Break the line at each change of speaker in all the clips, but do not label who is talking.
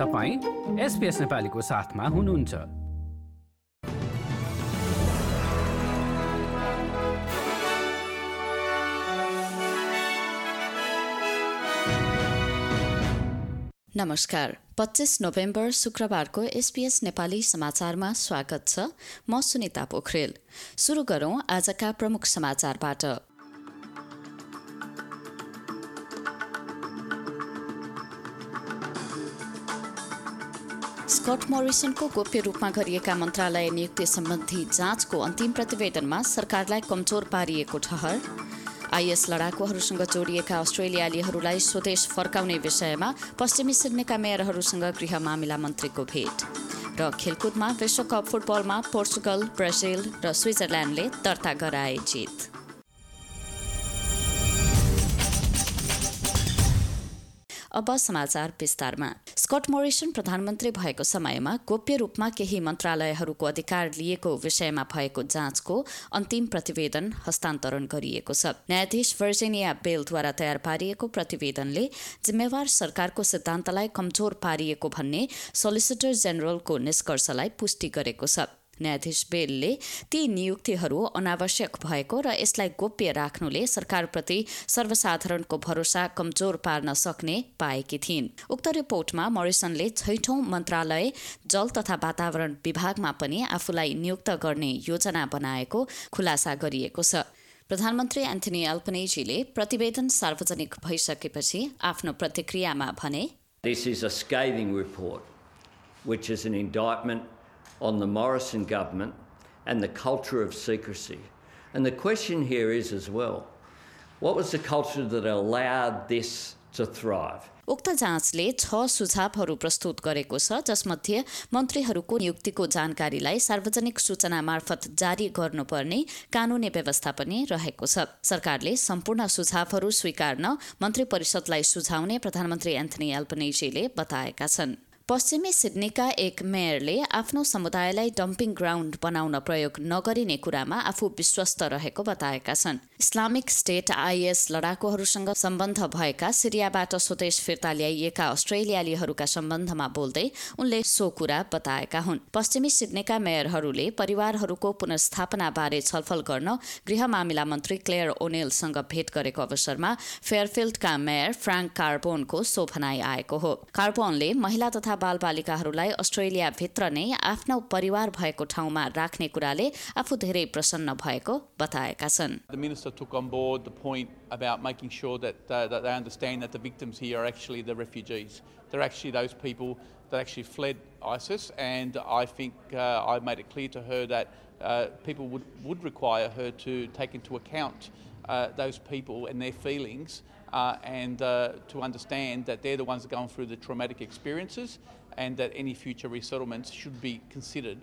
तपाईँ एसपिएस नेपालीको साथमा हुनुहुन्छ।
नमस्कार। पच्चिस नोभेम्बर शुक्रबारको एसपीएस नेपाली समाचारमा स्वागत छ। म सुनिता पोखरेल। सुरु गरौं आजका प्रमुख समाचारबाट। स्कट मोरिसनको गोप्य रूपमा गरिएका मन्त्रालय नियुक्ति सम्बन्धी जाँचको अन्तिम प्रतिवेदनमा सरकारलाई कमजोर पारिएको ठहर। आइएस लडाकुहरूसँग जोडिएका अस्ट्रेलियालीहरूलाई स्वदेश फर्काउने विषयमा पश्चिमी सिडनीका मेयरहरूसँग गृह मामिला मन्त्रीको भेट। र खेलकुदमा विश्वकप फुटबलमा पोर्चुगल ब्राजिल र स्विजरल्याण्डले दर्ता गराए जित। अब समाचार विस्तारमा। स्कट मोरिसन प्रधानमन्त्री भएको समयमा गोप्य रूपमा केही मन्त्रालयहरूको अधिकार लिएको विषयमा भएको जाँचको अन्तिम प्रतिवेदन हस्तान्तरण गरिएको छ। न्यायाधीश भर्जिनिया बेलद्वारा तयार पारिएको प्रतिवेदनले जिम्मेवार सरकारको सिद्धान्तलाई कमजोर पारिएको भन्ने सोलिसिटर जेनरलको निष्कर्षलाई पुष्टि गरेको छ। न्यायाधीश बेलले ती नियुक्तिहरू अनावश्यक भएको र यसलाई गोप्य राख्नुले सरकारप्रति सर्वसाधारणको भरोसा कमजोर पार्न सक्ने पाएकी थिइन्। उक्त रिपोर्टमा मोरिसनले छैठौं मन्त्रालय जल तथा वातावरण विभागमा पनि आफूलाई नियुक्त गर्ने योजना बनाएको खुलासा गरिएको छ। प्रधानमन्त्री एन्थनी अल्पनेजीले प्रतिवेदन सार्वजनिक भइसकेपछि आफ्नो प्रतिक्रियामा भने
This is a scathing report, which is an indictment on the Morrison government and the culture of secrecy. And the question here is as well what was the culture that allowed this to thrive?
उक्त जाँचले छ सुझावहरू प्रस्तुत गरेको छ जसमध्ये मन्त्रीहरूको नियुक्तिको जानकारीलाई सार्वजनिक सूचना मार्फत जारी गर्नुपर्ने कानूनी व्यवस्था पनि रहेको छ सरकारले सम्पूर्ण सुझावहरू स्वीकार्न मन्त्री परिषदलाई सुझाउने प्रधानमन्त्री एन्थनी एल्पनेजीले बताएका छन् पश्चिमी सिडनीका एक मेयरले आफ्नो समुदायलाई डम्पिङ ग्राउन्ड बनाउन प्रयोग नगरिने कुरामा आफू विश्वस्त रहेको बताएका छन्। इस्लामिक स्टेट आइएस लडाकुहरूसँग सम्बन्ध भएका सिरियाबाट स्वदेश फिर्ता ल्याइएका अस्ट्रेलियालीहरूका सम्बन्धमा बोल्दै उनले सो कुरा बताएका हुन्। पश्चिमी सिडनीका मेयरहरूले परिवारहरूको पुनर्स्थापनाबारे छलफल गर्न गृह मामिला मन्त्री क्लेयर ओनेलसँग भेट गरेको अवसरमा फेयरफिल्डका मेयर फ्राङ्क कार्बोनको सो भनाइ आएको हो। कार्बोनले महिला तथा बालबालिकाहरूलाई अस्ट्रेलियाभित्र नै आफ्नो परिवार भएको ठाउँमा राख्ने कुराले आफू धेरै प्रसन्न भएको बताएका छन्।
Took on board the point about making sure that, uh, that they understand that the victims here are actually the refugees. They're actually those people that actually fled ISIS, and I think uh, I made it clear to her that uh, people would, would require her to take into account uh, those people and their feelings uh, and uh, to understand that they're the ones going through the traumatic experiences and that any future resettlements should be considered,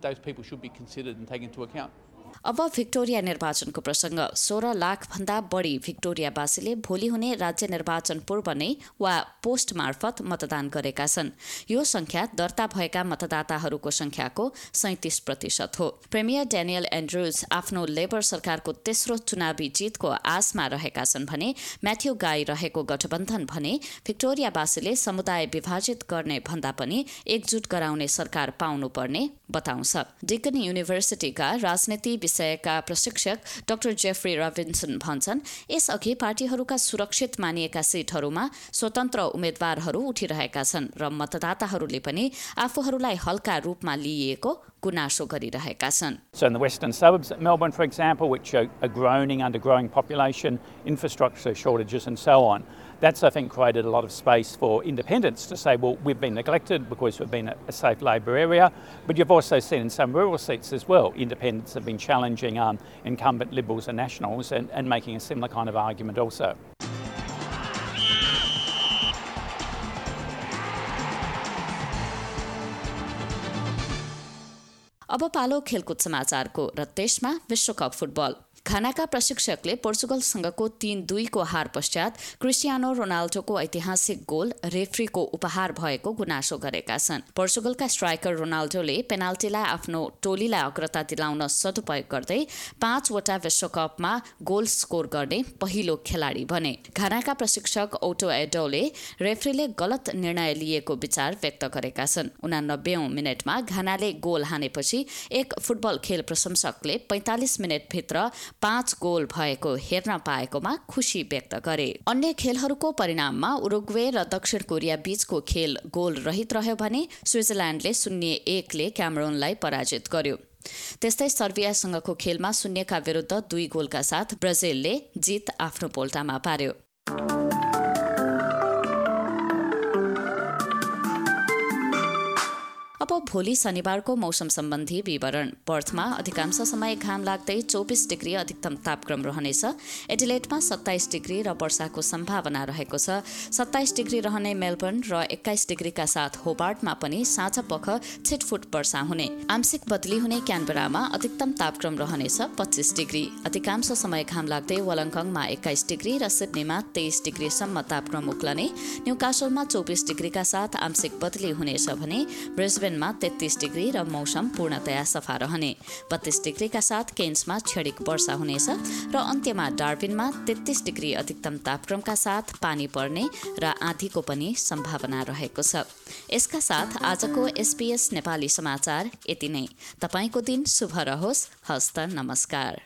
those people should be considered and taken into account.
अब Victoria निर्वाचनको प्रसङ्ग। सोह्र लाखभन्दा बढी भिक्टोरियावासीले भोलि हुने राज्य निर्वाचन पूर्व नै वा पोस्ट मार्फत मतदान गरेका छन्। यो संख्या दर्ता भएका मतदाताहरूको संख्याको सैतिस प्रतिशत हो। प्रेमियर डेनियल एन्ड्रुज आफ्नो लेबर सरकारको तेस्रो चुनावी जितको आशमा रहेका छन् भने म्याथ्यू गाई रहेको गठबन्धन भने भिक्टोरियावासीले समुदाय विभाजित गर्ने भन्दा पनि एकजुट गराउने सरकार पाउनुपर्ने बताउँछ। डिकन युनिभर्सिटीका राजनीति विषयका प्रशिक्षक डाक्टर जेफ्री रबिन्सन भन्छन् यसअघि पार्टीहरूका सुरक्षित मानिएका सिटहरूमा स्वतन्त्र उम्मेद्वारहरू उठिरहेका छन् र मतदाताहरूले पनि आफूहरूलाई हल्का रूपमा लिइएको गुनासो गरिरहेका छन्
So in the western suburbs of Melbourne, for example, which are, are groaning under growing population, infrastructure shortages and so on, that's, I think, created a lot of space for independents to say, well, we've been neglected because we've been a, a safe Labor area. But you've also seen in some rural seats as well, independents have been challenging um, incumbent Liberals and Nationals and, and making a similar kind of argument also.
अब पालो खेलकुद समाचारको र देशमा विश्वकप football घानाका प्रशिक्षकले पोर्चुगलसँगको तीन दुईको हार पश्चात क्रिस्टियानो रोनाल्डोको ऐतिहासिक गोल रेफ्रीको उपहार भएको गुनासो गरेका छन्। पोर्चुगलका स्ट्राइकर रोनाल्डोले पेनाल्टीलाई आफ्नो टोलीलाई अग्रता दिलाउन सदुपयोग गर्दै पाँचवटा विश्वकपमा गोल स्कोर गर्ने पहिलो खेलाडी बने। घानाका प्रशिक्षक ओटो एडोले रेफ्रीले गलत निर्णय लिएको विचार व्यक्त गरेका छन्। उनानब्बे मिनटमा घानाले गोल हानेपछि एक फुटबल खेल प्रशंसकले पैंतालिस मिनटभित्र पाँच गोल भएको हेर्न पाएकोमा खुसी व्यक्त गरे। अन्य खेलहरूको परिणाममा उरुग्वे र दक्षिण कोरिया बीचको खेल गोल रहित रह्यो भने स्विजरल्याण्डले शून्य एकले क्यामरोनलाई पराजित गर्यो। त्यस्तै सर्बियासँगको खेलमा शून्यका विरुद्ध दुई गोलका साथ ब्राजिलले जित आफ्नो पोल्टामा पार्यो। अब भोलि शनिबारको मौसम सम्बन्धी विवरण। पर्थमा अधिकांश समय घाम लाग्दै चौबिस डिग्री अधिकतम तापक्रम रहनेछ। एडिलेटमा सत्ताइस डिग्री र वर्षाको सम्भावना रहेको छ। सत्ताइस डिग्री रहने मेलबर्न र एक्काइस डिग्रीका साथ होबार्टमा पनि साँझ पख छिटफुट वर्षा हुने। आंशिक बदली हुने क्यानबेरामा अधिकतम तापक्रम रहनेछ पच्चिस डिग्री। अधिकांश समय घाम लाग्दै वलङ्कङमा एक्काइस डिग्री र सिडनीमा तेइस डिग्रीसम्म तापक्रम उक्लने। न्युकासलमा चौबिस डिग्रीका साथ आंशिक बदली हुनेछ भने ब्रिस्बेनमा तेत्तिस डिग्री र मौसम पूर्णतया सफा रहने। बत्तीस डिग्रीका साथ केन्समा क्षणिक वर्षा हुनेछ र अन्त्यमा डार्बिनमा तेत्तिस डिग्री अधिकतम तापक्रमका साथ पानी पर्ने र आँधीको पनि सम्भावना रहेको छ। यसका साथ आजको एसपीएस नेपाली समाचार यति नै। तपाईँको दिन शुभ रहोस्। हस्त नमस्कार।